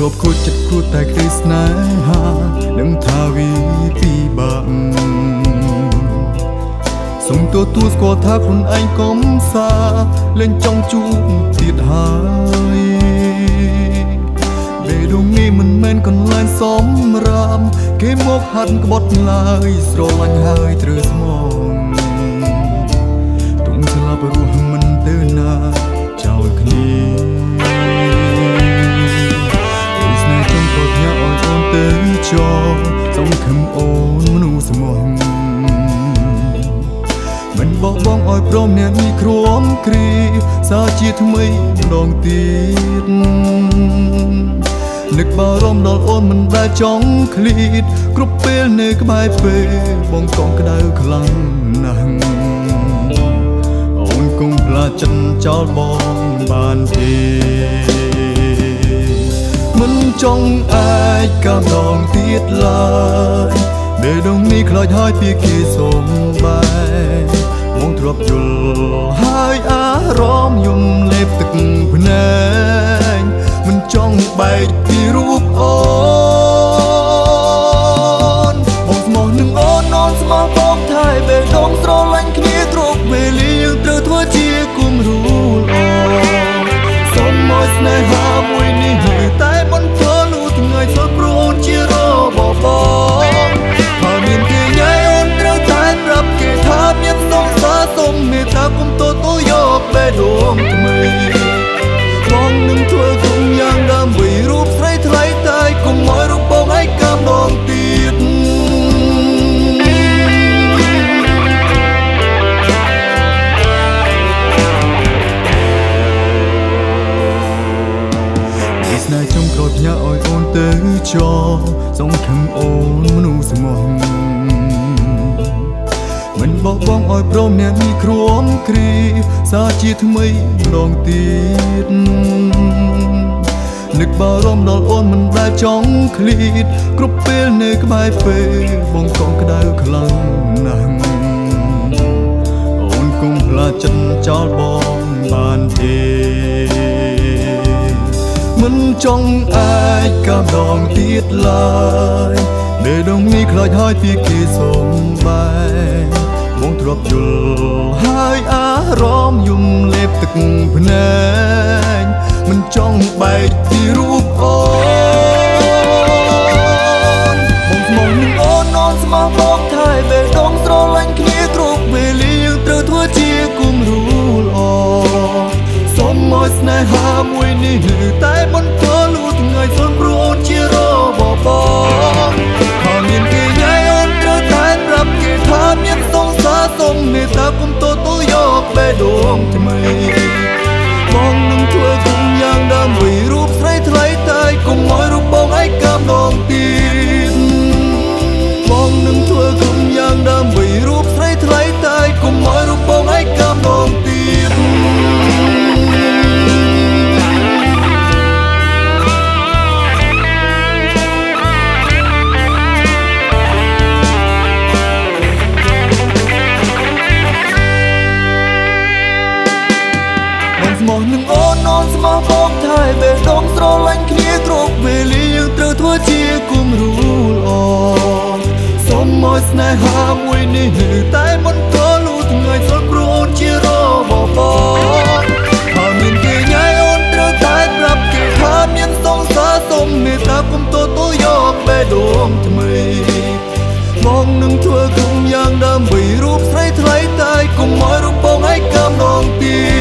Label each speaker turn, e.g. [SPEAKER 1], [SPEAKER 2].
[SPEAKER 1] ធ្លាប់ខូចចិត្តគួរតែក្តីស្នេហានឹងថាវីពីបាក់សុំទទួលស្គាល់ថាខ្លួនឯងកុំសាលែងចង់ជួបទៀតហើយបេដងនេះមិនមែនកន្លែងសំរាម គេមកហាត់ក្បត់ឡើយស្រលាញ់ហើយត្រូវស្មងទុំស្លាប់រស់ បោះបង់ឲ្យព្រមអ្នកនេះគ្រាំគ្រីសាជាថ្មីម្ដងទៀតនឹកបារម្ភដល់អូនមិនដែលចង់ឃ្លៀតគ្រប់ពេលនៅក្បែរពេលបងកងក្ដៅខ្លាំងណាស់អូនគង់ផ្លាចិនចោលបងបានទេចង់អាចកាំដងទៀតឡើយពេលដងនេះខ្លោចហើយពីគេសុំបែមក ទ្របយល់ហើយអារម្មណ៍យំលេបទឹកភ្នែកមិនចង់បែកពីរូ ទៅចោសង្ឃឹមអូនមនុស្សស្មោះមិនបោះបង់ឲ្យព្រមអ្នកនេះគ្រាំគ្រីសាជាថ្មីម្ដងទៀតនឹកបារម្ភដល់អូនមិនដែលចង់ឃ្លៀតគ្រប់ពេលនៅក្បែរពេលបងកងក្ដៅខ្លាំងណាស់អូនគង់ផ្លាចិត្តចោលបងបានទេមិន ចង់អាចកាម្ដងទៀតឡើយបេះដូងនេះខ្លោចហើយពីគេសុំបែបងទ្របយល់ហើយអារម្មណ៍យំលេបទឹកភ្នែកមិនចង់បែកពីរូបអូ ង្សារ ស់នឹងអូនអូនស្មោះបងថែពេលដងស្រឡាញ់គ្នាគ្រប់វេលាយើងត្រូវធ្វើជាគំរូល្អសូមមកស្នេហាមួយនេះនៅតែមិនប្រលូថ្ងៃសល់ព្រោះអូនជារបស់បងបើមានគេញ៉ៃអូនត្រូវតែប្រាប់គេថាមានសង្សារសូមមេត្តាគុំតតយកពេលដងថ្មីបងនឹងធ្វើគុំយ៉ាងដើម្បីរូបស្រីថ្លៃតែគុំមករូបបងឯកកំដងទៀត